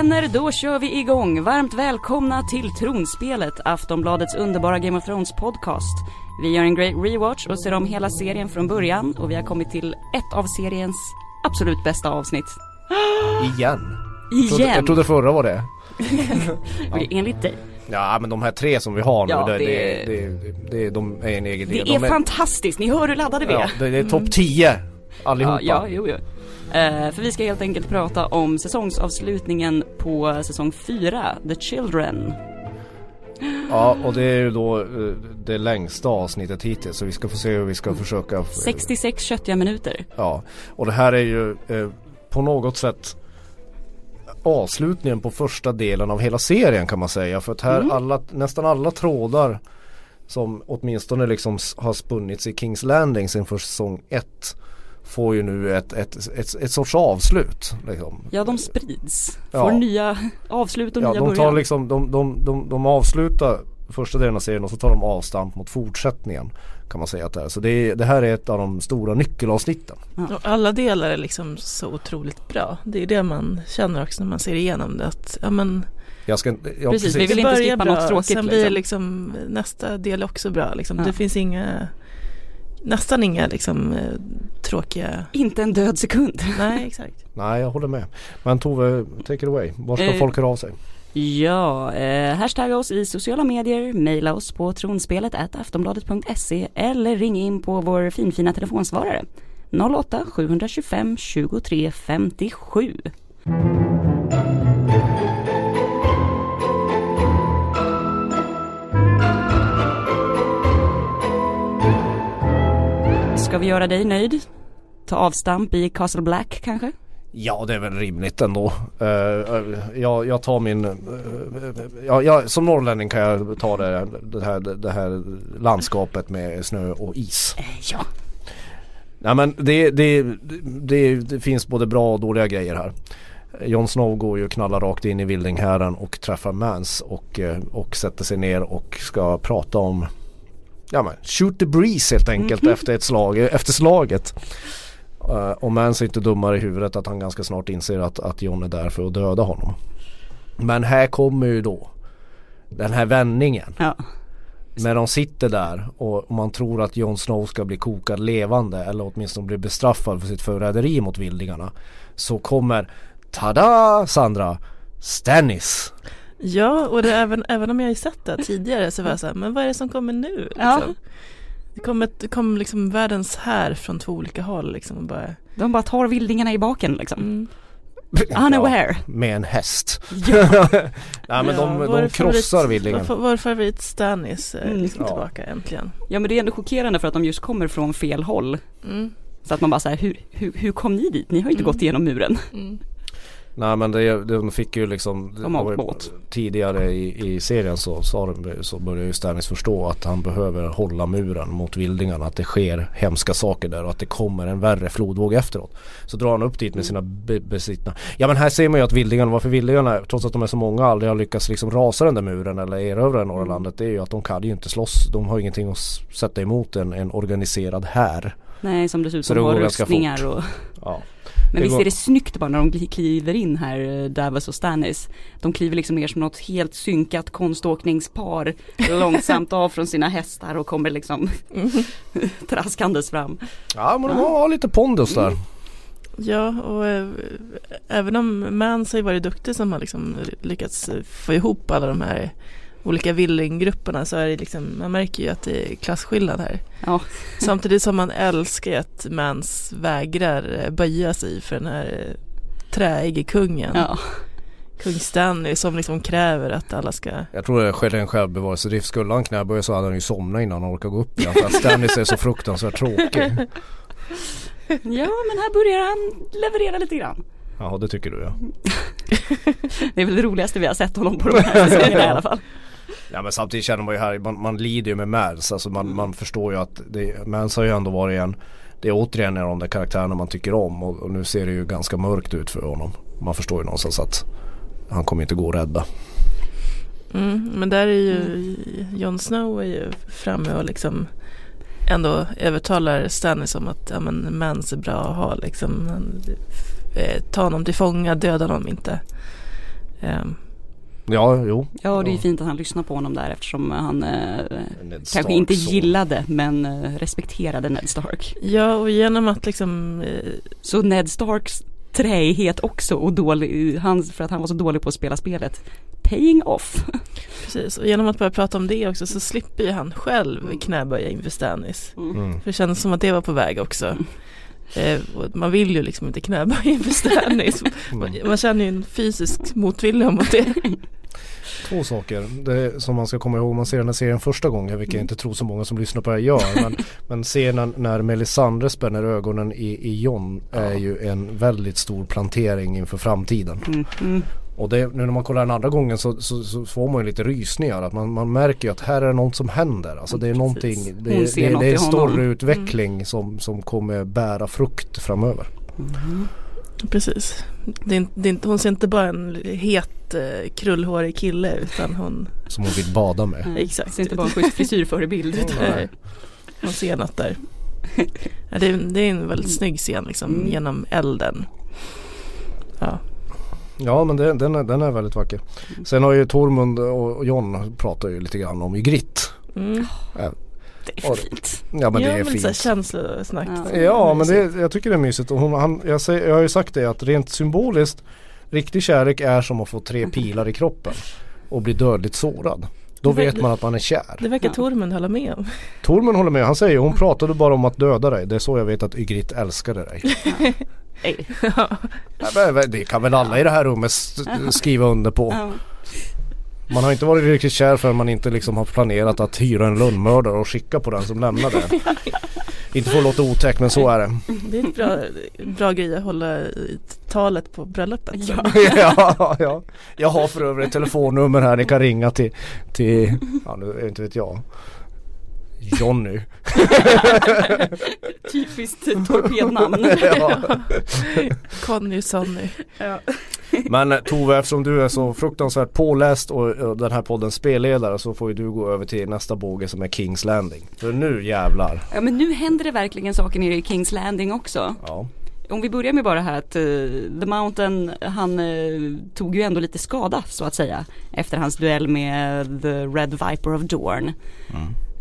Vänner, då kör vi igång. Varmt välkomna till Tronspelet, Aftonbladets underbara Game of Thrones podcast. Vi gör en great rewatch och ser om hela serien från början och vi har kommit till ett av seriens absolut bästa avsnitt. Igen? Igen! Jag trodde, jag trodde förra var det. ja. Enligt dig. Ja men de här tre som vi har nu, Ja, det, det- det, det, de är en egen del. Det är de fantastiskt, ni hör hur laddade vi ja, är. det, det är topp 10 allihopa. Ja, ja, jo, jo. Eh, för vi ska helt enkelt prata om säsongsavslutningen på säsong 4, The Children. Ja, och det är ju då eh, det längsta avsnittet hittills så vi ska få se hur vi ska försöka 66 köttiga minuter. Ja, och det här är ju eh, på något sätt avslutningen på första delen av hela serien kan man säga. För att här Mm. alla, nästan alla trådar som åtminstone liksom har spunnits i Kings Landing inför säsong 1 får ju nu ett, ett, ett, ett sorts avslut. Liksom. Ja, de sprids. Ja. Får nya avslut och Ja, nya de tar början. liksom, de, de, de, de avslutar första delen av serien och så tar de avstamp mot fortsättningen. Kan man säga att det är. Så det, är, det här är ett av de stora nyckelavsnitten. Och alla delar är liksom så otroligt bra. Det är det man känner också när man ser igenom det. Att, ja, men, Jag ska, ja, Precis, vi vill inte skippa bra, något tråkigt, Sen blir liksom. liksom nästa del också bra. Liksom. Ja. Det finns inga, nästan inga liksom, eh, tråkiga, Inte en död sekund. nej exakt. Nej jag håller med. Men Tove, take it away. Var ska Eh, folk höra av sig? Ja, eh, hashtagga oss i sociala medier, mejla oss på tronspelet aftonbladet.se eller ring in på vår finfina telefonsvarare 08 725 23 57. Ska vi göra dig nöjd? Ta avstamp i Castle Black kanske? Ja det är väl rimligt ändå. Uh, jag, jag tar min, uh, ja, jag, som norrlänning kan jag ta det, det, här, det här landskapet med snö och is. Eh, ja. Nej men det, det, det, det finns både bra och dåliga grejer här. Jon Snow går ju och knallar rakt in i vildinghären och träffar Mans och, eh, och sätter sig ner och ska prata om Ja men shoot the breeze helt enkelt efter ett slag, efter slaget. Uh, och Mans är inte dummare i huvudet att han ganska snart inser att, att Jon är där för att döda honom. Men här kommer ju då den här vändningen. ja. När de sitter där och man tror att Jon Snow ska bli kokad levande eller åtminstone bli bestraffad för sitt förräderi mot vildingarna. Så kommer, tada Sandra, Stannis. Ja, och det, även, även om jag har sett det tidigare så var jag så här, men vad är det som kommer nu? Ja. Liksom? Det kom, ett, det kom liksom världens här från två olika håll liksom och bara, De bara tar vildingarna i baken liksom. mm. Unaware. med en häst. Ja. Nej men Ja, de, de krossar favorit- vildingen. Vår, vår favorit Stannis är Mm. liksom Ja. tillbaka äntligen. ja men det är ändå chockerande för att de just kommer från fel håll. Mm. Så att man bara säger hur, hur, hur kom ni dit? Ni har ju inte Mm. gått igenom muren. Mm. Nej men det, de fick ju liksom De har det båt. Tidigare i, i serien så, de, så började ju Stannis förstå att han behöver hålla muren mot vildingarna. Att det sker hemska saker där och att det kommer en värre flodvåg efteråt. Så drar han upp dit med sina be, besittna. Ja men här ser man ju att vildingarna, varför vildingarna trots att de är så många aldrig har lyckats liksom rasa den där muren eller erövra norra landet. Det är ju att de kan ju inte slåss. De har ingenting att sätta emot en, en organiserad här. Nej som Så dessutom det har rustningar och Ja. Men Det visst går- är det snyggt bara när de kli- kliver in här, eh, Davos och Stannis. De kliver liksom ner som något helt synkat konståkningspar långsamt av från sina hästar och kommer liksom traskandes fram. ja men de har lite pondus där. Ja, och eh, även om Mans har ju varit duktig som har liksom lyckats eh, få ihop alla de här olika villinggrupperna så är det liksom, man märker ju att det är klasskillnad här. Ja. Samtidigt som man älskar att Mans vägrar eh, böja sig för den här eh, träige kungen. Ja. Kung Stanley som liksom kräver att alla ska Jag tror det skedde en självbevarelsedrift. Skulle han knäböja så hade han ju somnat innan han orkade gå upp igen. För att Stannis är så fruktansvärt tråkig. ja men här börjar han leverera lite grann. Ja det tycker du ja. Det är väl det roligaste vi har sett honom på de här säsongerna i alla fall. Ja men samtidigt känner man ju här, man, man lider ju med Mans. Alltså man, man förstår ju att det, Mans har ju ändå varit en Det är återigen en av de där karaktärerna man tycker om och, och nu ser det ju ganska mörkt ut för honom. Man förstår ju någonstans att han kommer inte gå att rädda. Mm, men där är ju Jon Snow är ju framme och liksom ändå övertalar Stannis om att ja, men Mans är bra att ha liksom. Eh, ta honom till fånga, döda honom inte. Ehm, Ja, jo. Ja, det är fint att han lyssnar på honom där eftersom han eh, kanske inte så. gillade men eh, respekterade Ned Stark. ja och genom att liksom eh, Så Ned Starks träighet också och dålig, han, för att han var så dålig på att spela spelet. Paying off. Precis, och genom att börja prata om det också så slipper ju han själv knäböja inför Stannis. Mm. För det kändes som att det var på väg också. Eh, och man vill ju liksom inte knäböja inför Stannis. Man, Mm. man känner ju en fysisk motvilja mot det. Två saker det som man ska komma ihåg om man ser den här serien första gången, vilket jag inte tror så många som lyssnar på det här gör. Men, men scenen när Melisandre spänner ögonen i, i John är ju en väldigt stor plantering inför framtiden. Mm. Mm. Och det, nu när man kollar den andra gången så, så, så får man ju lite rysningar. Att man, man märker ju att här är det något som händer. Alltså det är Precis. någonting, det, Hon det, ser det, något är en större utveckling som, som kommer bära frukt framöver. Mm. Precis. Det är, det är, inte- hon ser inte bara en het eh, krullhårig kille utan hon, Som hon vill bada med. Nej, Exakt. Är inte bara en schysst frisyrförebild. hon ser något där. Ja, det, är, det är en väldigt snygg scen liksom Mm. genom elden. Ja, Ja men det, den, är, den är väldigt vacker. Sen har ju Tormund och och John pratar ju lite grann om Ygritte. mm. Det är fint. Ja men det är men så här fint. känslosnack. Ja. Ja men det, jag tycker det är mysigt och hon, han, jag, säger, jag har ju sagt det att rent symboliskt Riktig kärlek är som att få tre pilar i kroppen och bli dödligt sårad. Då vet man att man är kär. Det verkar Ja. Tormund hålla med om. Tormund håller med, han säger hon pratade bara om att döda dig. Det är så jag vet att Ygritte älskade dig. Nej. Ja. Ja, men Det kan väl alla i det här rummet skriva under på. Man har inte varit riktigt kär förrän man inte liksom har planerat att hyra en lönnmördare och skicka på den som lämnar det. Inte för att låta otäck men så är det. Det är ett bra, bra grej att hålla i talet på bröllopet. Ja. ja, ja. Jag har för övrigt ett telefonnummer här ni kan ringa till, till ja nu inte vet jag. Jonny. Typiskt torpednamn. ja. Conny, Sonny. Ja. Men Tove eftersom du är så fruktansvärt påläst och, och den här poddens spelledare så får ju du gå över till nästa båge som är Kings Landing. För nu jävlar. ja men nu händer det verkligen saker nere i Kings Landing också. Ja. Om vi börjar med bara här att eh, The Mountain, han eh, tog ju ändå lite skada så att säga. Efter hans duell med The Red Viper of Dorn.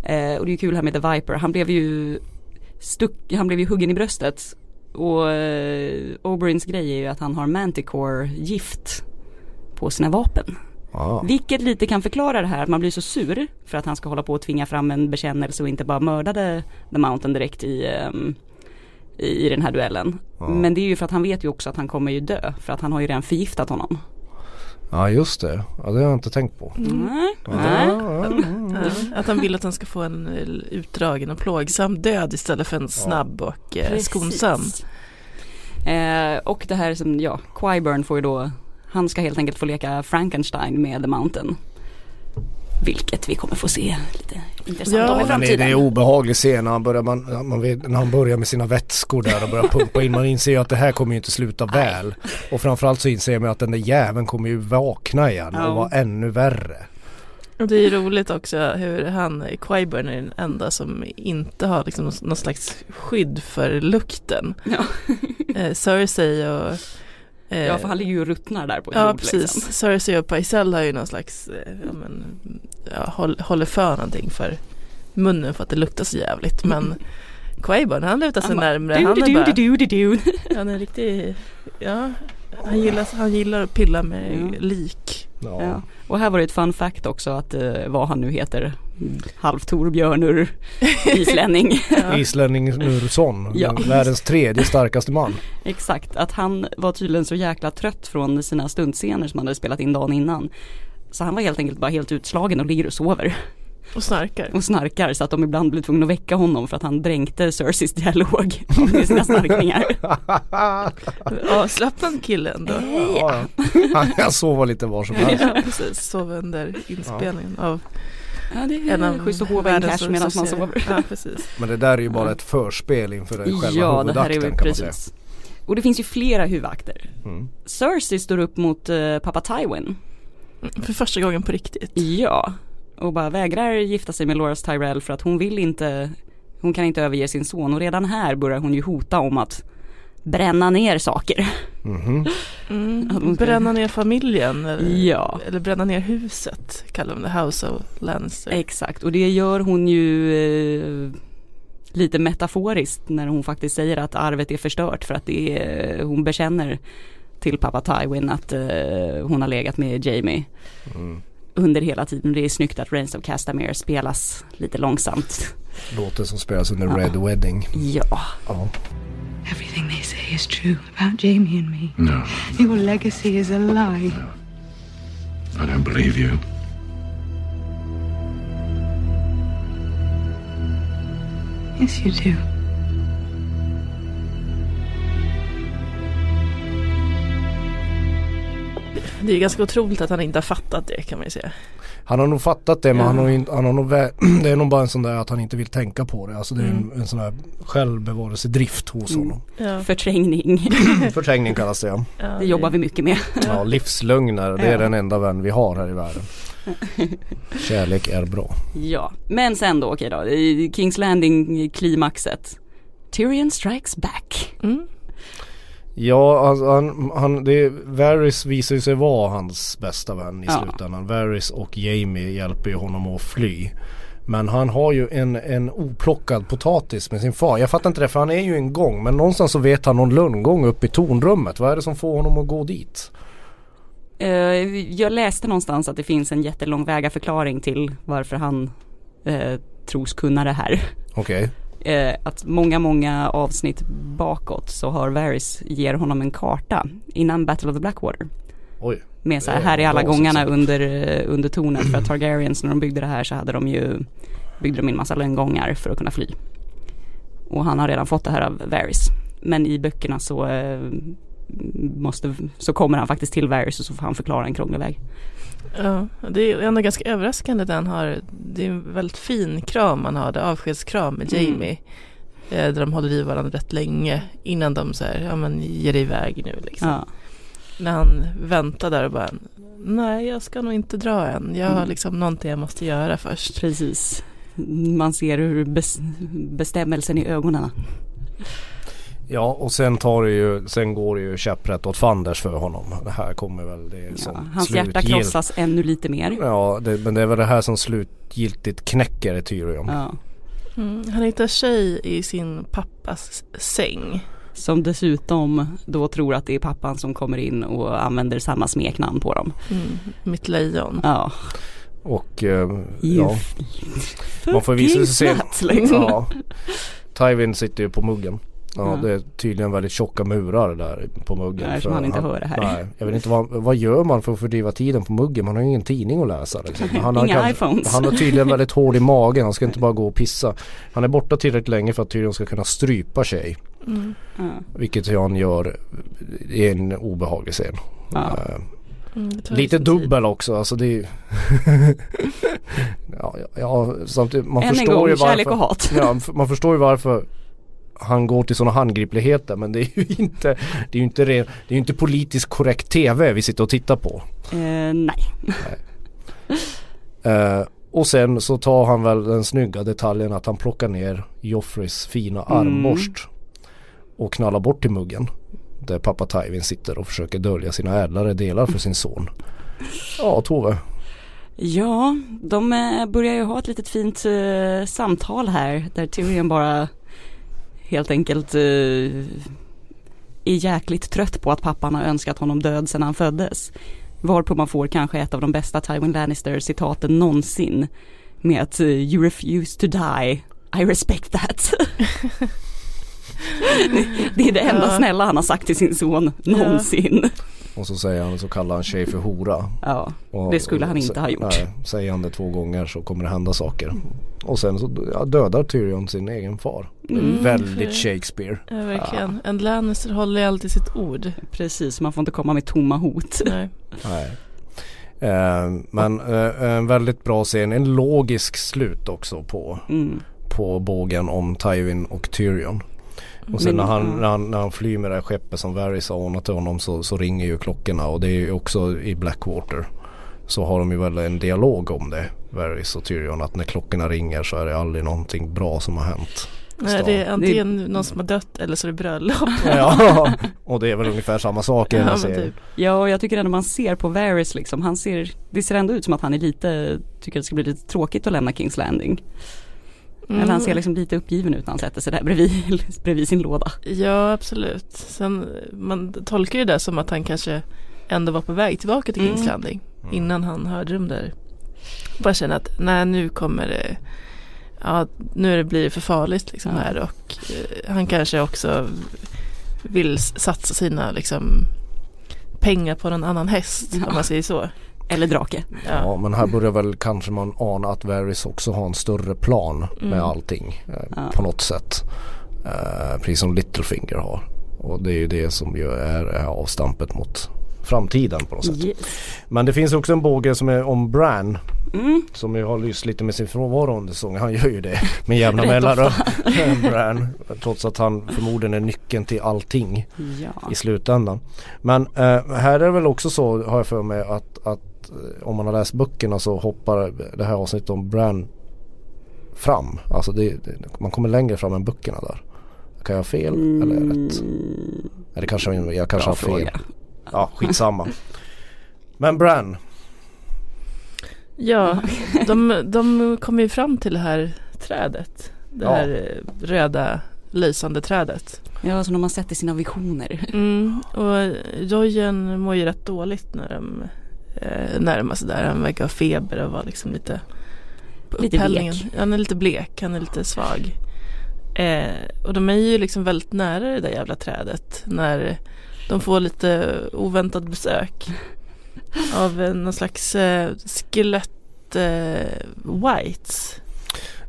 Eh, och det är ju kul här med The Viper, han blev ju stuck, han blev ju huggen i bröstet. Och eh, Oberins grej är ju att han har Manticore-gift på sina vapen. Ja. Vilket lite kan förklara det här att man blir så sur för att han ska hålla på att tvinga fram en bekännelse och inte bara mördade The Mountain direkt i, ehm, i, den här duellen. Ja. Men det är ju för att han vet ju också att han kommer ju dö för att han har ju redan förgiftat honom. Ja just det. Ja det har jag inte tänkt på. Nej, Ja, nej. ja, ja. Ja, att han vill att han ska få en eh, utdragen och plågsam död istället för en snabb och eh, skonsam. Eh, och det här som, ja, Qyburn får ju då, han ska helt enkelt få leka Frankenstein med The Mountain. Vilket vi kommer få se lite intressant Ja, om i men det, är framtiden. obehaglig scen när han, börjar, man, man vet, när han börjar med sina vätskor där och börjar pumpa in. Man inser ju att det här kommer ju inte sluta väl. Och framförallt så inser man att den där jäveln kommer ju vakna igen Ja. och vara ännu värre. Och det är roligt också hur han, Qyburn är den enda som inte har liksom någon, slags skydd för lukten. Ja. Eh, Cersei och ja, för han ligger ju och ruttnar där på ett Ja jord, precis, Liksom. Cersei och Pycelle har ju någon slags, eh, ja, men, ja, håll, håller för någonting för munnen för att det luktar så jävligt. Men Quaburn han lutar sig närmre. Han är bara, du, du, du, du, du. han är riktigt, ja, han gillar, han gillar att pilla med Ja. lik. Ja. Ja. Och här var det ett fun fact också att eh, vad han nu heter, halvtorbjörnur, islänning. Ja. Islänning Nursson, Ja. världens tredje starkaste man. Exakt, att han var tydligen så jäkla trött från sina stuntscener som han hade spelat in dagen innan. Så han var helt enkelt bara helt utslagen och ligger och sover Och snarkar. och snarkar så att de ibland blev tvungna att väcka honom för att han dränkte Cerseis dialog med sina snarkningar. Avslappnad kille ändå. Ja, han kan sova lite var som helst. Ja precis, sov under inspelningen av Ja det en är av schysst att hova in världens cash medan man sover. Ja precis. Men det där är ju bara ett förspel inför själva Ja det här är huvudakten väl kan man säga. precis. Och det finns ju flera huvudakter. Mm. Cersei står upp mot eh, pappa Tywin. För första gången på riktigt. Ja, och bara vägrar gifta sig med Loras Tyrell för att hon vill inte, hon kan inte överge sin son och redan här börjar hon ju hota om att bränna ner saker. Mhm. Mm. Ska- Bränna ner familjen eller, Ja. eller bränna ner huset kallar de det, House of Lannister. Exakt, och det gör hon ju eh, lite metaforiskt när hon faktiskt säger att arvet är förstört för att det är, hon bekänner till pappa Tywin att eh, hon har legat med Jamie Mm. Under hela tiden. Det är snyggt att Reigns of Castamere spelas lite långsamt. Låten som spelas under Ja. Red Wedding. Ja, Ja. Everything they say is true about Jamie and me. No, Your legacy is a lie. I don't believe you. Yes, you do. Det är ganska otroligt att han inte har fattat det kan man ju säga. Han har nog fattat det men han har, inte, han har nog det är nog bara en sån där att han inte vill tänka på det. Alltså det är en, en sån där självbevarelsedrift hos Mm. honom. Ja. förträngning. Förträngning kallas det ja. Det jobbar vi mycket med. ja. Livslögner, det är den enda vän vi har här i världen. Kärlek är bra. Ja, men sen då okej då, i Kings Landing klimaxet. Tyrion strikes back. Mm. Ja, alltså, han, han, det, Varys visar sig vara hans bästa vän i Ja. slutändan. Varys och Jamie hjälper ju honom att fly. Men han har ju en, en oplockad potatis med sin far. Jag fattar inte det för han är ju en gång. Men någonstans så vet han någon lönngång upp i tornrummet. Vad är det som får honom att gå dit? Eh, jag läste någonstans att det finns en jättelång väga förklaring till varför han eh, tros kunna det här. Okej. Eh, att många, många avsnitt bakåt så har Varys ger honom en karta innan Battle of the Blackwater. Oj. Med så här, här är alla gångarna under, eh, under tornet för att Targaryens när de byggde det här så hade de ju byggde de in massa lönngångar för att kunna fly. Och han har redan fått det här av Varys. Men i böckerna så eh, måste, så kommer han faktiskt till Varys och så får han förklara en krånglig väg. Ja, det är ändå ganska överraskande han har, det är en väldigt fin kram han har, det avskedskram med Mm. Jamie. Eh, Där de håller i varandra rätt länge innan de så här, ja men ger dig iväg nu liksom. Ja. När han väntar där och bara, nej jag ska nog inte dra än, jag har Mm. liksom någonting jag måste göra först. Precis. Man ser hur bes, bestämmelsen i ögonen. Ja och sen tar det ju, sen går det ju käpprätt åt fanders för honom. Det här kommer väl det Ja, som hans hjärta slutgilt- krossas ännu lite mer. Ja det, men det är väl det här som slutgiltigt knäcker Tyrion. Ja. Mm. Han hittar tjej i sin pappas säng. Som dessutom då tror att det är pappan som kommer in och använder samma smeknamn på dem. Mm. Mitt lejon. Ja. Och eh, ja, man får visa sig se. Liksom. Ja. Tywin sitter ju på muggen. Ja, Ja. det är tydligen väldigt tjocka murar där på muggen. För han inte hör det här. Nej, jag vet inte vad, vad gör man för att fördriva tiden på muggen? Man har ju ingen tidning att läsa. Liksom. Han, har Inga iPhones. han har tydligen väldigt hård i magen. Han ska inte bara gå och pissa. Han är borta tillräckligt länge för att Tyrion ska kunna strypa sig. Mm. Ja. Vilket han gör i en obehaglig scen. Eh, Mm, Lite sin tid. dubbel också. Alltså det är ju ja, ja, samtidigt, man Än en förstår gång, ju kärlek varför. och hat. Ja, man förstår ju varför han går till sådana handgripligheter men det är ju inte Det är ju inte, ren, det är inte politiskt korrekt TV vi sitter och tittar på. Eh, nej. Eh, och sen så tar han väl den snygga detaljen att han plockar ner Joffreys fina Mm. armborst och knallar bort till muggen. Där pappa Tywin sitter och försöker dölja sina ädlare delar för sin son. Ja Tove. Ja, de eh, börjar ju ha ett litet fint eh, samtal här där Tyrion bara helt enkelt eh, är jäkligt trött på att pappan har önskat honom död sedan han föddes. Varpå man får kanske ett av de bästa Tywin Lannister citaten någonsin med att eh, you refuse to die, I respect that. det är det enda Ja. snälla han har sagt till sin son någonsin. Och så säger han så kallar han tjej för hora. Ja, Och, Det skulle han inte ha gjort. Nej, säger han det två gånger så kommer det hända saker. Och sen så ja, dödar Tyrion sin egen far. Mm. väldigt Shakespeare. Ja, verkligen. En Lannister håller alltid sitt ord. precis. Man får inte komma med tomma hot. Nej. Nej. Eh, men eh, en väldigt bra scen, en logisk slut också på, Mm. på bågen om Tywin och Tyrion. Och sen Men- när, han, ja. när, han, när han flyr med det här skeppet som Varys har ordnat till honom så, så ringer ju klockorna och det är ju också i Blackwater. Så har de ju väl en dialog om det, Varys och Tyrion, att när klockorna ringer så är det aldrig någonting bra som har hänt. Nej, det är antingen någon som har dött eller så är det bröllop. Ja, och det är väl ungefär samma sak i den här Ja, men serien. typ. Ja och jag tycker ändå man ser på Varys liksom, han ser, det ser ändå ut som att han är lite, tycker att det ska bli lite tråkigt att lämna Kings Landing. Mm. Eller han ser liksom lite uppgiven ut när han sätter sig där bredvid, bredvid sin låda. Ja absolut. Sen man tolkar ju det som att han kanske ändå var på väg tillbaka till Mm. Kings Landing innan han hörde de där. Bara känna att nej nu kommer det Ja nu är det- blir det för farligt liksom Ja. här och eh, han kanske också vill satsa sina liksom pengar på någon annan häst Ja. om man säger så. Eller drake. Ja, Ja. men här börjar väl kanske man ana att Varys också har en större plan med Mm. allting eh, Ja. på något sätt. Eh, precis som Littlefinger har. Och det är ju det som ju är, är avstampet mot framtiden på något sätt. Yes. Men det finns också en båge som är om Bran Mm. som ju har lyst lite med sin frånvaro under säsongen. Han gör ju det med jämna mellanrum. Bran, trots att han förmodligen är nyckeln till allting Ja. i slutändan. Men eh, här är det väl också så har jag för mig att, att om man har läst böckerna så hoppar det här avsnittet om Bran fram. Alltså det, det, man kommer längre fram än böckerna där. Kan jag ha fel eller är det rätt? Mm, Eller kanske jag kanske bra har fel. fråga. Ja skitsamma. Men Bran. Ja, de, de kommer ju fram till det här trädet. Det Ja. här röda lysande trädet. Ja, som de har sett i sina visioner. Mm, och Jojen mår ju rätt dåligt när de eh, närmar sig där. Han verkar ha feber och vara liksom lite på Lite upphällningen. blek. Han är lite blek, han är lite svag. Eh, och de är ju liksom väldigt nära det där jävla trädet när de får lite oväntat besök av eh, någon slags eh, skelett eh, whites.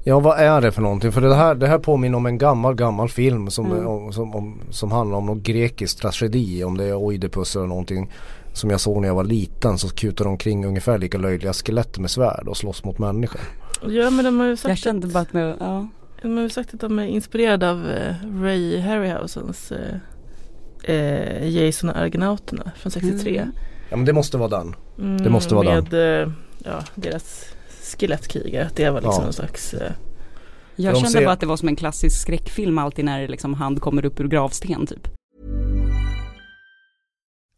Ja vad är det för någonting? För det här, det här påminner om en gammal gammal film som, Mm. om, som, om, som handlar om någon grekisk tragedi. Om det är Oidipus eller någonting. Som jag såg när jag var liten så kutar de omkring ungefär lika löjliga skelett med svärd och slås mot människor. Ja men de har ju sagt Jag kände bara att, med, ja. De har ju sagt att de är inspirerade av eh, Ray Harryhausens eh, eh, Jason och Argonauterna från 63. Mm. Ja men det måste vara den. Mm, Det måste vara med, eh, ja, deras skelettkrigare. Att det var liksom Ja. någon slags eh, Jag de kände ser- bara att det var som en klassisk skräckfilm alltid när liksom hand kommer upp ur gravsten typ.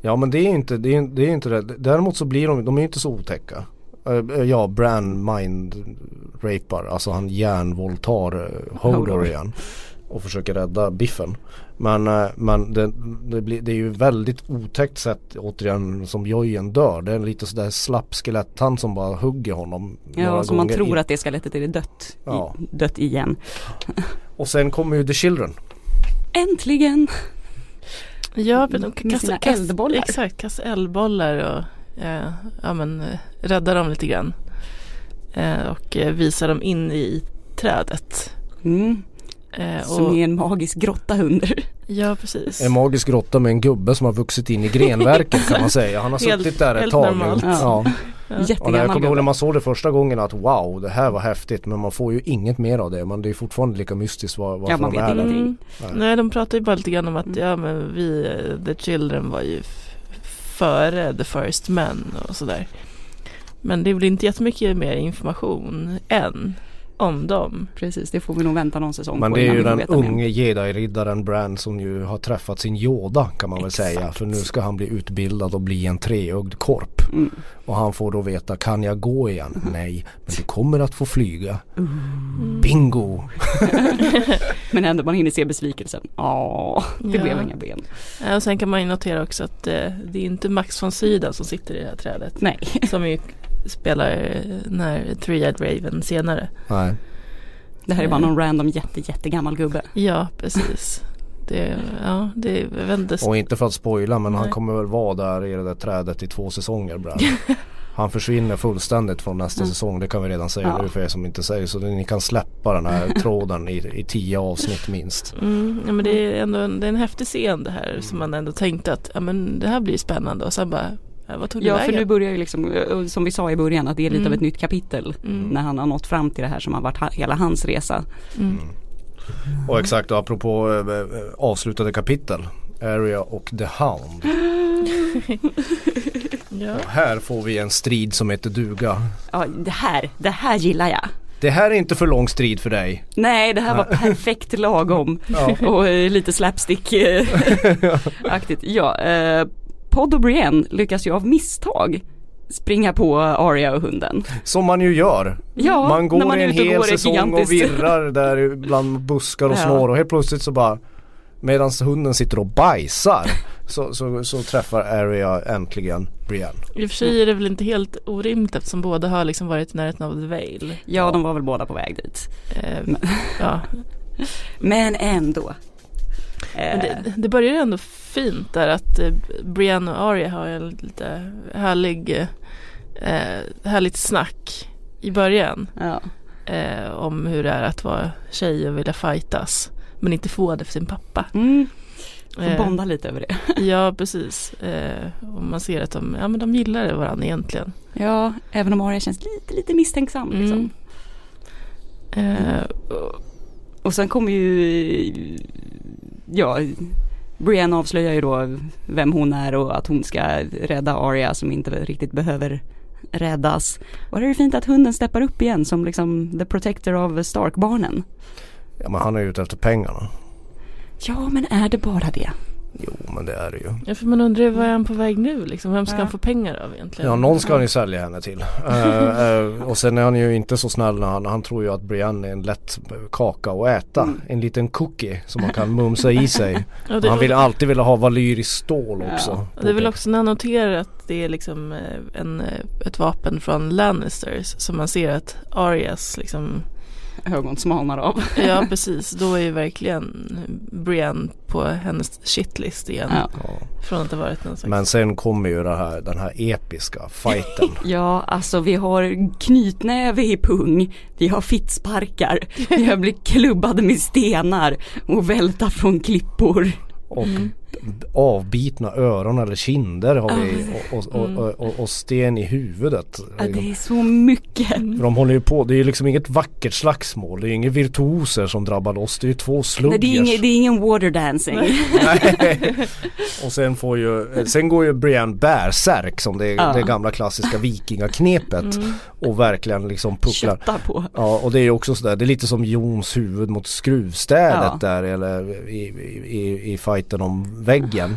Ja men det är inte det. Är, det är inte det. Däremot så blir de, de är inte så otäcka. Eh, Ja, Bran mind rapar, alltså han järnvåldtar uh, Hodor igen. Och försöker rädda Biffen. Men, eh, men det, det, blir, det är ju väldigt otäckt sätt återigen som Jojen dör. Det är lite sådär slapp skeletthand som bara hugger honom. Ja, så man tror i- att det skelettet är dött. Ja. I, dött igen. Och sen kommer ju The Children. Äntligen! Ja, Med sina eldbollar. Exakt, kasta eldbollar och eh, ja, men, eh, rädda dem lite grann. Eh, och eh, visa dem in i trädet. Mm. Eh, Som och, är en magisk grotta under. ja, precis. En magisk grotta med en gubbe som har vuxit in i grenverket kan man säga. Han har Helt- suttit där ett tag normalt. nu. Ja. Ja. Och när jag kommer ihåg när man såg det första gången att wow det här var häftigt men man får ju inget mer av det. Men det är fortfarande lika mystiskt var, varför Ja, man de vet är ingenting. Mm. Nej. Nej, de pratar ju bara lite grann om att Mm. ja, men vi, eh, The Children var ju före The First Men och sådär. Men det blir inte jättemycket mer information än om dem. Precis, det får vi nog vänta någon säsong Men på det är ju den unge jedi-riddaren Bran som ju har träffat sin Yoda kan man väl Exakt. säga. För nu ska han bli utbildad och bli en treögd korp. Mm. Och han får då veta, kan jag gå igen? Nej, men du kommer att få flyga. Mm. Bingo! Men ändå man hinner se besvikelsen. Ja, det Ja. blev inga ben. Ja, Och sen kan man ju notera också att eh, det är inte Max von Sydow som sitter i det här trädet. Nej. Som ju spelar eh, när Three-Eyed Raven senare. Nej. Det här är bara någon random jätte, jättegammal gubbe. Ja, precis. Det, ja, det inte. Och inte för att spoila men han Nej. kommer väl vara där i det där trädet i två säsonger Bran. Han försvinner fullständigt från nästa Mm. säsong. Det kan vi redan säga Ja. nu för er som inte säger. Så ni kan släppa den här tråden i, i tio avsnitt minst. Mm, ja, men det är ändå en, det är en häftig scen det här som man ändå tänkte att ja, men det här blir spännande och sen bara vad tog det Ja för vägen? nu börjar ju liksom, eh, som vi sa i början, att det är lite Mm. av ett nytt kapitel. Mm. När han har nått fram till det här som har varit hela hans resa. Mm. Och exakt och apropå eh, eh, avslutade kapitel. Area och The Hound. Ja. Och här får vi en strid som heter duga. Ja det här, det här gillar jag. Det här är inte för lång strid för dig. Nej det här var perfekt lagom. Ja. Och eh, lite slapstick eh, aktigt. Ja, eh, Pod och Brienne lyckas ju av misstag springa på Arya och hunden. Som man ju gör. Ja, man går när man en hel säsong och virrar där bland buskar och Ja. snår och helt plötsligt så bara Medan hunden sitter och bajsar så, så, så träffar Area äntligen Brienne. I och för sig är det väl inte helt orimligt eftersom båda har liksom varit i närheten av The Vale. Ja, de var väl båda på väg dit. Eh, Men- ja. Men ändå. Men Eh, det, det börjar ju ändå fint där att eh, Brienne och Arya har en lite härlig, eh, härligt snack i början. ja. Eh, om hur det är att vara tjej och vilja fightas. Men inte få det för sin pappa. Mm, får Eh, bonda lite över det. Ja precis. Eh, och man ser att de, ja, men de gillar varandra egentligen. Ja, även om Arya känns lite, lite misstänksam liksom. Mm. Eh, Och sen kommer ju, ja, Brienne avslöjar ju då vem hon är och att hon ska rädda Arya som inte riktigt behöver räddas. Och det är ju fint att hunden steppar upp igen som liksom the protector of Stark-barnen. Ja men han är ute efter pengarna. Ja, men är det bara det? Jo men det är det ju. ja, för man undrar ju vad är han på väg nu liksom? Vem ska Ja. han få pengar av egentligen? Ja någon ska han ju sälja henne till. Eh, eh, och sen är han ju inte så snäll när han, han tror ju att Brienne är en lätt kaka att äta. Mm. En liten cookie som man kan mumsa i sig. Ja, Han vill alltid vilja ha valyriskt stål också. Ja. och det är väl också när han noterar att det är liksom eh, en, ett vapen från Lannisters som man ser att Arias liksom Ögon smalnar av. Ja precis, då är ju verkligen Brienne på hennes shitlist igen. Ja. Från att ha varit någon slags Men sen kommer ju det här, den här episka fighten. Ja, alltså vi har knytnäve i pung, vi har fittsparkar, vi har blivit klubbade med stenar och välta från klippor. Och Mm. Avbitna öron eller kinder har vi och, och, Mm. och, och, sten i huvudet. Ja, det är så mycket. För de håller ju på, det är liksom inget vackert slagsmål. Det är inga virtuoser som drabbar loss. Det är ju två Nej, sluggers. det, är ingen, det är ingen water dancing. Och sen får ju, sen går ju Brienne bärsärk som det, Ja. det gamla klassiska vikingaknepet. Mm. Och verkligen liksom pucklar. På. Ja och det är ju också sådär, det är lite som Jons huvud mot skruvstädet Ja. där eller i, i, i, i fighten om väggen.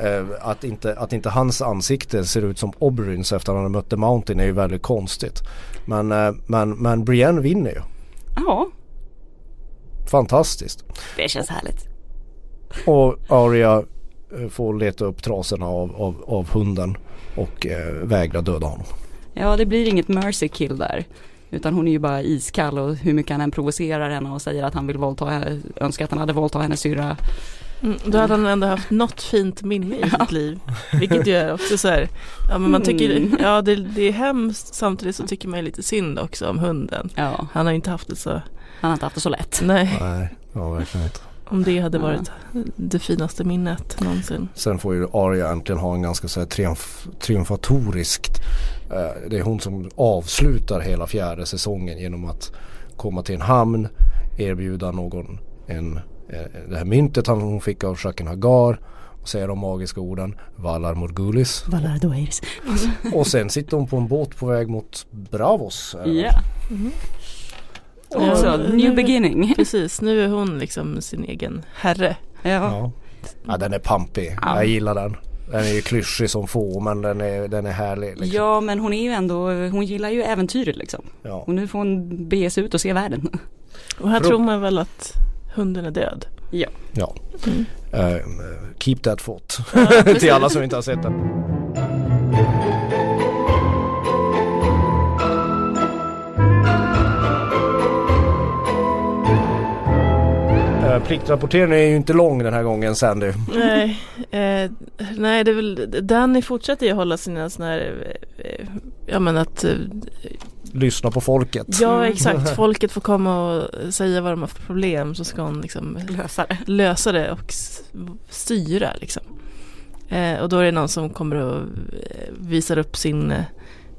Eh, att, inte, att inte hans ansikte ser ut som Oberyns efter att han har mött The Mountain är ju väldigt konstigt. Men, eh, men, men Brienne vinner ju. Ja, Fantastiskt. det känns härligt. Och Arya eh, får leta upp trasorna av, av, av hunden och eh, vägra döda honom. Ja, det blir inget mercy kill där. Utan hon är ju bara iskall och hur mycket han än provocerar henne och säger att han vill våldta önskar att han hade våldtagit hennes syrra. Mm, då hade han ändå haft något fint minne i sitt liv. Vilket ju är också så här, ja men man tycker, Mm. ja det, det är hemskt samtidigt så tycker man ju lite synd också om hunden. Ja, Han har ju inte haft det så, han har inte haft det så lätt. nej, Nej, ja verkligen inte. om det hade Ja. varit det finaste minnet någonsin. Sen får ju Arya äntligen ha en ganska så här triumf, triumfatoriskt eh, Det är hon som avslutar hela fjärde säsongen genom att komma till en hamn Erbjuda någon en, det här myntet han- hon fick av Shaken Hagar och säga de magiska orden Valar Morgulis Valar Doirs. och sen sitter hon på en båt på väg mot Bravos. eh, Ja, Mhm. och så Ja, new beginning. Precis, nu är hon liksom sin egen herre. Ja, Ja. ja den är pampig, Ja. jag gillar den. Den är ju klyschig som få men den är, den är härlig. Liksom. ja men hon är ju ändå, hon gillar ju äventyret liksom. Ja. Och nu får hon bege sig ut och se världen. Och här För- tror man väl att hunden är död. Ja. ja. Mm. Eh, keep that thought. Till alla som inte har sett den. Eh, Pliktrapporteringen är ju inte lång den här gången Sandy. Nej, eh, nej det är väl, Danny fortsätter ju hålla sina såna här eh, ja men att eh, Lyssna på folket. Ja exakt, folket får komma och säga vad de har för problem så ska hon liksom Lösa det. lösa det och styra liksom. Eh, och då är det någon som kommer och eh, visar upp sin, eh,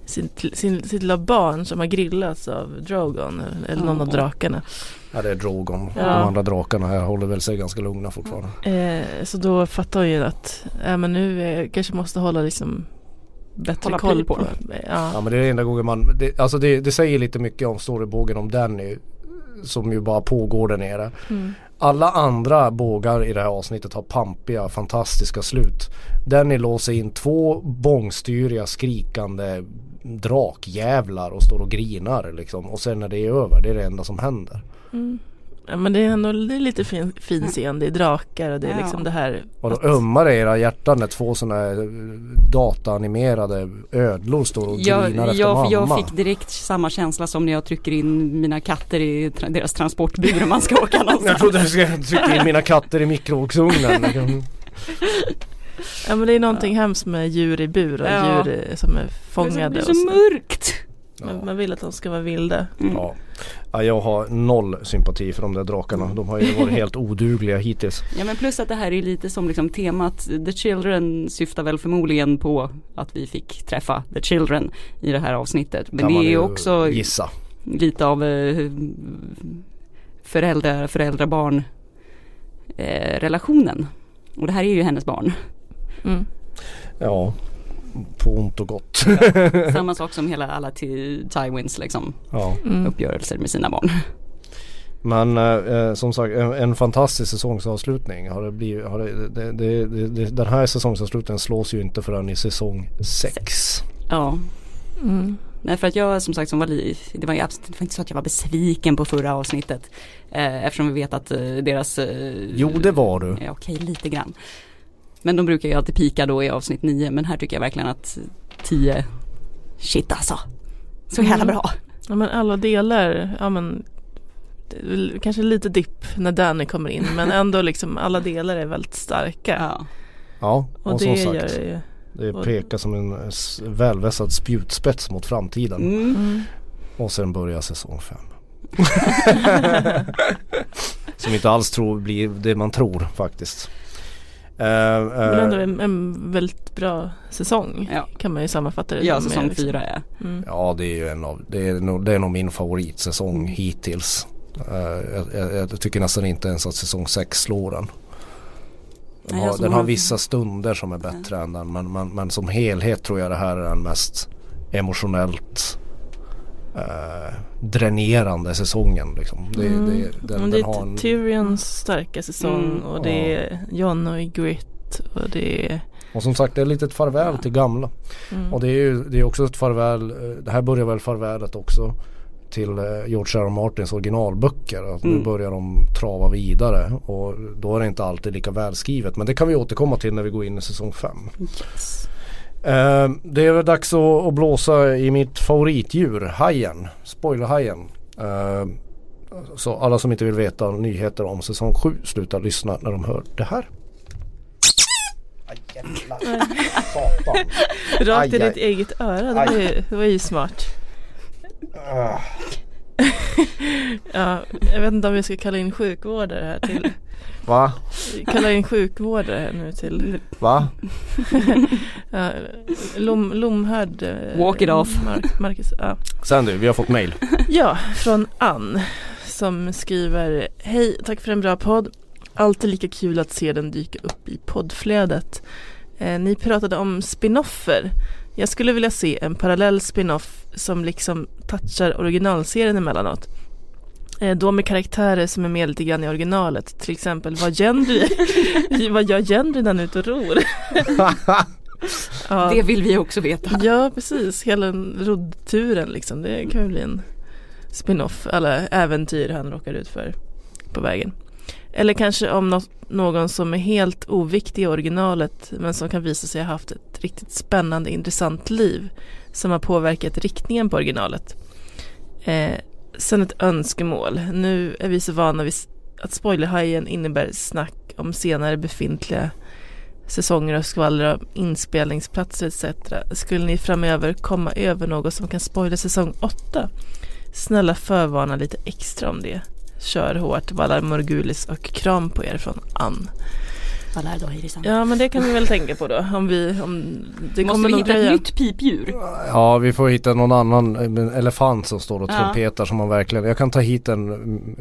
sin, sin, sitt lilla barn som har grillats av Drogon eller- eller någon av Ja. drakarna. Ja det är Drogon. Ja. De andra drakarna här håller väl sig ganska lugna fortfarande. Eh, så då fattar hon ju att äh, men nu eh, kanske måste hålla liksom bättre Hålla koll på på. Ja Ja. men det är enda gången man, det, alltså det, det säger lite mycket om storybågen om Danny. Som ju bara pågår där nere. Mm. Alla andra bågar i det här avsnittet har pampiga, fantastiska slut. Danny låser in två bångstyriga, skrikande drakjävlar och står och grinar liksom. Och sen när det är över, det är det enda som händer. Mm. Ja men det är ändå det är lite fin, fin scen, det är drakar och det är Ja. liksom det här Och då ömmar det era hjärtan när två sådana här eh, dataanimerade ödlor står och Jag, grinar efter jag, mamma. jag fick direkt samma känsla som när jag trycker in mina katter i tra- deras transportbur om man ska åka Jag någonstans. trodde jag skulle trycka in mina katter i mikrovågsugnen. Ja men det är någonting hemskt med djur i bur och Ja. djur som är Det fångade. är så och så. mörkt. Man, man vill att de ska vara vilda. Mm. Ja. ja, jag har noll sympati för de där drakarna. De har ju varit helt odugliga hittills. Ja men plus att det här är lite som liksom temat The Children syftar väl förmodligen på att vi fick träffa The Children i det här avsnittet. Men det är också gissa. lite av eh, föräldrar, föräldrar-barn eh, relationen. Och det här är ju hennes barn. Mm. Ja, på ont och gott. Samma sak som hela alla Ty- Tywins liksom ja. Mm. uppgörelser med sina barn. Men eh, som sagt en, en fantastisk säsongsavslutning. Har det blivit, har det, det, det, det, det, den här säsongsavslutningen slås ju inte förrän i säsong 6. Ja. Mm. Nej för att jag som sagt som var li- det var, ju absolut, det var inte så att jag var besviken på förra avsnittet. Eh, eftersom vi vet att eh, deras eh, Jo det var du. Ja okej lite grann. Men de brukar ju alltid pika då i avsnitt 9 men här tycker jag verkligen att 10 Shit alltså. Så jävla Mm. bra. Ja men alla delar, ja men kanske lite dipp när Danny kommer in men ändå liksom alla delar är väldigt starka. Ja. Ja, och, Och som det sagt. gör det ju. Det pekar som en välvässad spjutspets mot framtiden. Mm. Mm. Och sen börjar säsong 5. som inte alls tror blir det man tror faktiskt. Eh, eh, Men ändå en, en väldigt bra säsong Ja. kan man ju sammanfatta det Ja säsong med, liksom. 4 är. Mm. Ja det är ju en av, det är nog, det är nog min favoritsäsong hittills. Eh, jag, jag, jag tycker nästan inte ens att säsong 6 slår den. Den, Nej, har, den har vissa stunder som är bättre än den men, men, men som helhet tror jag det här är den mest emotionellt eh, dränerande säsongen. Liksom. Det, Mm. det, Men den, det är en, Tyrions starka säsong Mm. och det är John och Grit och det är och som sagt det är lite ett farväl Ja. till gamla. mm. Och det är ju det är också ett farväl, eh, det här börjar väl farvälet också till eh, George R. R. Martins originalböcker. Att nu Mm. börjar de trava vidare och då är det inte alltid lika välskrivet. Men det kan vi återkomma till när vi går in i säsong 5. Yes. Eh, det är väl dags att, att blåsa i mitt favoritdjur, hajen. Spoilerhajen. Eh, så alla som inte vill veta nyheter om säsong 7 slutar lyssna när de hör det här. Aj, jävlar. Satan. Rakt i ditt eget öra, det var, ju, det var ju smart. Ah. Ja, jag vet inte om vi ska kalla in sjukvårdare här till Va? Kalla in sjukvårdare här nu till Va? ja, Lom, Lomhärd eh, Walk it off. Mar- Marcus, ja. Sen du, vi har fått mail. ja, från Ann som skriver Hej, tack för en bra podd. Alltid lika kul att se den dyka upp i poddflödet. Eh, ni pratade om spinoffer. Jag skulle vilja se en parallell spinoff som liksom touchar originalserien emellanåt. Eh, då med karaktärer som är med lite grann i originalet. Till exempel vad Gendry, vad gör Gendry när han är ute och ror? ja, Det vill vi också veta. ja, precis. Hela roddturen liksom. Det kan ju bli en spin-off. Alla äventyr han råkar ut för på vägen. Eller kanske om något, någon som är helt oviktig i originalet men som kan visa sig ha haft ett riktigt spännande intressant liv som har påverkat riktningen på originalet. Eh, sen ett önskemål. Nu är vi så vana vid att spoilerhajen innebär snack om senare befintliga säsonger och skvaller om inspelningsplatser etc. Skulle ni framöver komma över något som kan spoila säsong 8? Snälla förvarna lite extra om det. Kör hårt, Valar Morgulis och kram på er från Ann. Vad lär då Hirisan? Ja men det kan vi väl tänka på då om vi, om det Måste kommer vi hitta dröja. ett nytt pipdjur? Ja vi får hitta någon annan en elefant som står och Ja. trumpetar som man verkligen Jag kan ta hit en mm,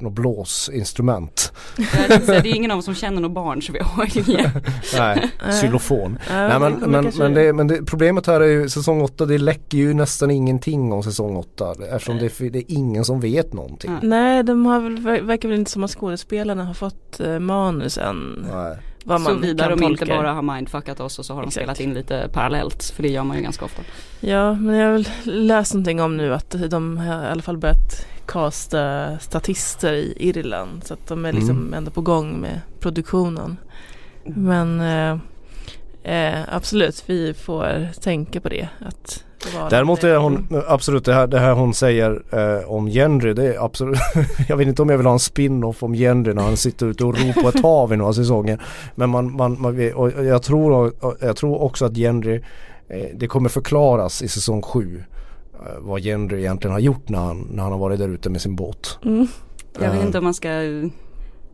något blåsinstrument Jag tänkte säga, det är ingen av oss som känner något barn så vi har inget. Nej, xylofon Nej men, men, men, det, men det, problemet här är ju säsong 8 det läcker ju nästan ingenting om säsong 8 eftersom det, det är ingen som vet någonting. Nej. Nej, de har väl, ver- verkar väl inte som att skådespelarna har fått eh, manus än. Nej. Vad man Såvida kan de tolka. inte bara har mindfuckat oss och så har de Exakt. spelat in lite parallellt. För det gör man ju ganska ofta. Ja, men jag har läst någonting om nu att de har i alla fall börjat casta statister i Irland. Så att de är liksom Mm. ändå på gång med produktionen. Men eh, eh, absolut, vi får tänka på det. Att Däremot är hon absolut det här, det här hon säger eh, om Jenry det är absolut Jag vet inte om jag vill ha en spin-off om Jenry när han sitter ute och ror på ett hav i några säsonger. Men man, man, man och jag, tror, jag tror också att Jenry eh, det kommer förklaras i säsong 7 eh, vad Jenry egentligen har gjort när han, när han har varit där ute med sin båt. Mm. Jag vet Eh, inte om man ska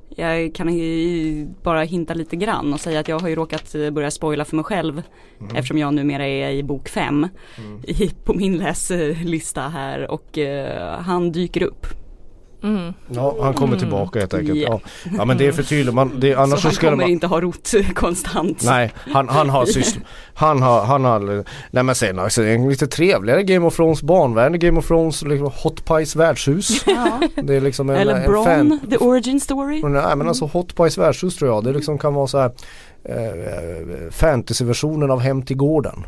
jag kan ju bara hinta lite grann och säga att jag har ju råkat eh, börja spoila för mig själv Mm. eftersom jag numera är i bok 5 i, på min läslista här och eh, han dyker upp. Mm. Ja, han kommer tillbaka helt enkelt. Ja. Ja, ja men det är för tydligt. Man, det, annars så så, han skulle kommer man... inte ha rott konstant. Nej, han, han har syssl... Han har, han har, nej men sen alltså, en lite trevligare Game of Thrones barnvänlig Game of Thrones, liksom Hot Pies värdshus. Ja. Det är liksom en, Eller Bron, fan... the origin story. Nej men alltså Hot Pies värdshus tror jag, det liksom kan vara så här eh, fantasyversionen av Hem till gården.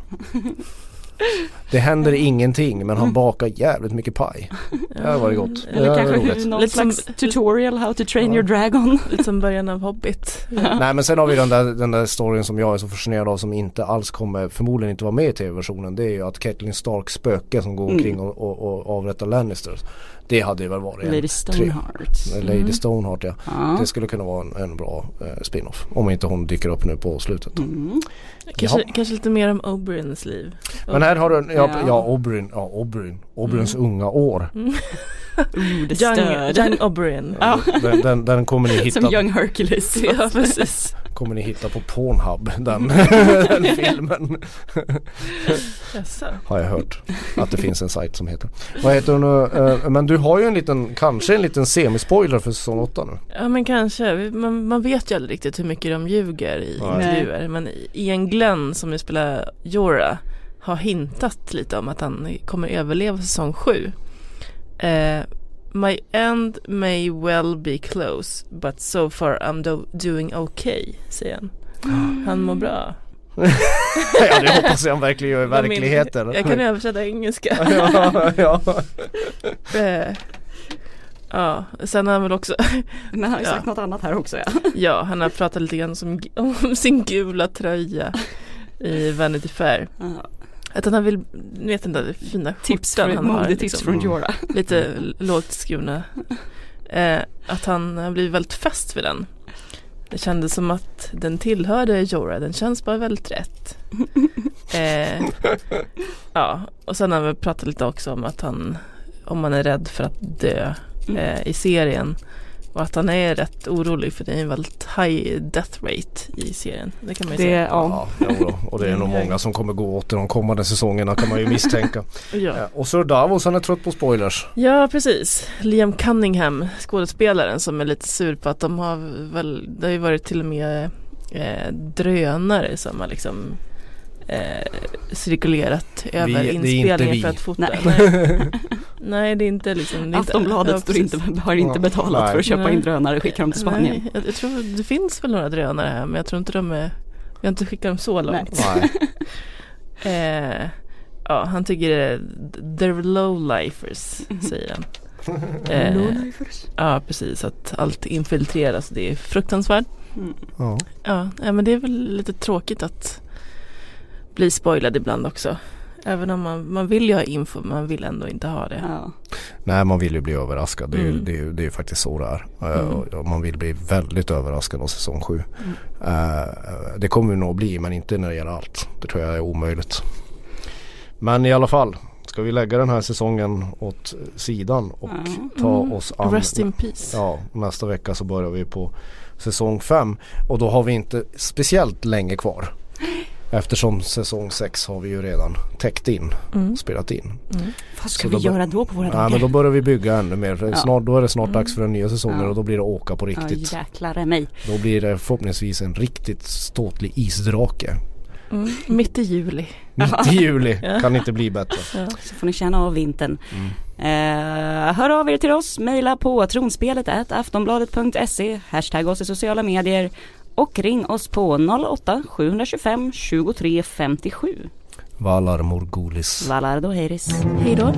Det händer ingenting men han bakar jävligt mycket paj. Det hade varit gott. Det Eller kanske roligt. någon Lite som- slags tutorial how to train Ja. your dragon. Lite som början av Hobbit. Nej men sen har vi den där, den där storyn som jag är så fascinerad av som inte alls kommer förmodligen inte vara med i tv-versionen. Det är ju att Catelyn Starks spöke som går Mm. omkring och, och, och avrättar Lannisters. Det hade ju väl varit en Lady Stoneheart. Lady Mm. Stoneheart ja. Ja. Det skulle kunna vara en, en bra eh, spin-off. Om inte hon dyker upp nu på slutet. Mm. Kanske, Ja. kanske lite mer om Oberyns liv. Men här har du, ja, Ja. ja Oberyn, ja Oberyn, Oberyns unga år. Mm. Ooh, the Young, young Oberyn. Ja. Den, den, den kommer, ni hitta, Som Young Hercules. Ja, precis. Kommer ni hitta på Pornhub, den, den filmen. Har jag hört att det finns en sajt som heter. Vad heter den nu? Eh, Men du har ju en liten, kanske en liten semispoiler för säsong 8 nu. Ja men kanske, man, man vet ju aldrig riktigt hur mycket de ljuger i Nej. intervjuer Men Ian Glenn som ju spelar Jorah har hintat lite om att han kommer överleva säsong 7 eh, My end may well be close but so far I'm do- doing okay säger han Han mår bra ja det hoppas jag verkligen gör i min- verkligheten. Jag kan översätta engelska ja, ja. eh, Ja, sen har han väl också Men han har ju Ja. sagt något annat här också ja. Ja, han har pratat lite grann som, om sin gula tröja i Vanity Fair. Ja. Att han vill, ni vet den där fina Tips skjortan från, han har. Liksom, från Jorah. lite lågt skurna. Eh, att han har blivit väldigt fäst vid den. Det kändes som att den tillhörde Jorah, den känns bara väldigt rätt. Eh, ja, och sen har vi pratat lite också om att han, om man är rädd för att dö eh, i serien. Och att han är rätt orolig för det är en väldigt high death rate i serien. Det kan man ju Det, säga. ja. Ja, och det är nog många som kommer gå åt i de kommande säsongerna kan man ju misstänka. Ja. Ja, Och så Davos han är trött på spoilers. ja, precis. Liam Cunningham, skådespelaren som är lite sur på att de har väl, det har ju varit till och med eh, drönare som har liksom eh, cirkulerat över inte inspelningen vi. för att fota. Nej. Nej. Nej, det är inte liksom. Det är inte, Aftonbladet ja, står precis. inte, har inte betalat Nej. för att köpa Nej. in drönare och skicka dem till Spanien. Nej, jag, jag tror det finns väl några drönare här men jag tror inte de är, vi har inte skickat dem så långt. Nej. Eh, ja, han tycker det är, they're low-lifers, säger han. Eh, ja, precis. Att allt infiltreras. Det är fruktansvärt. Mm. Ja. Ja, men det är väl lite tråkigt att bli spoilad ibland också. Även om man, man vill ju ha info men man vill ändå inte ha det. Ja. Nej man vill ju bli överraskad. Det är, ju- Mm. det är, ju- det är ju faktiskt så det är. Eh, Mm. Man vill bli väldigt överraskad av säsong 7. Mm. det kommer vi nog bli men inte när det gäller allt. Det tror jag är omöjligt. Men i alla fall. Ska vi lägga den här säsongen åt sidan och ta Mm. oss an. Rest in peace. Ja, nästa vecka så börjar vi på säsong 5. Och då har vi inte speciellt länge kvar. Eftersom säsong 6 har vi ju redan täckt in, Mm. spelat in. Mm. Vad ska Så vi då göra då på våra Ja dagar? men då börjar vi bygga ännu mer. Ja. Snart, då är det snart Mm. dags för den nya säsongen Ja. och då blir det åka på riktigt. Ja jäklar mig. Då blir det förhoppningsvis en riktigt ståtlig isdrake. Mm. Mitt i juli. Mitt i juli. Ja. Kan inte bli bättre. Så får ni känna av vintern. Mm. Eh, hör av er till oss, mejla på tronspelet aftonbladet.se, hashtag oss i sociala medier och ring oss på 08-725 23 57. Valar Morgulis. Valardo Heiris. Hej då.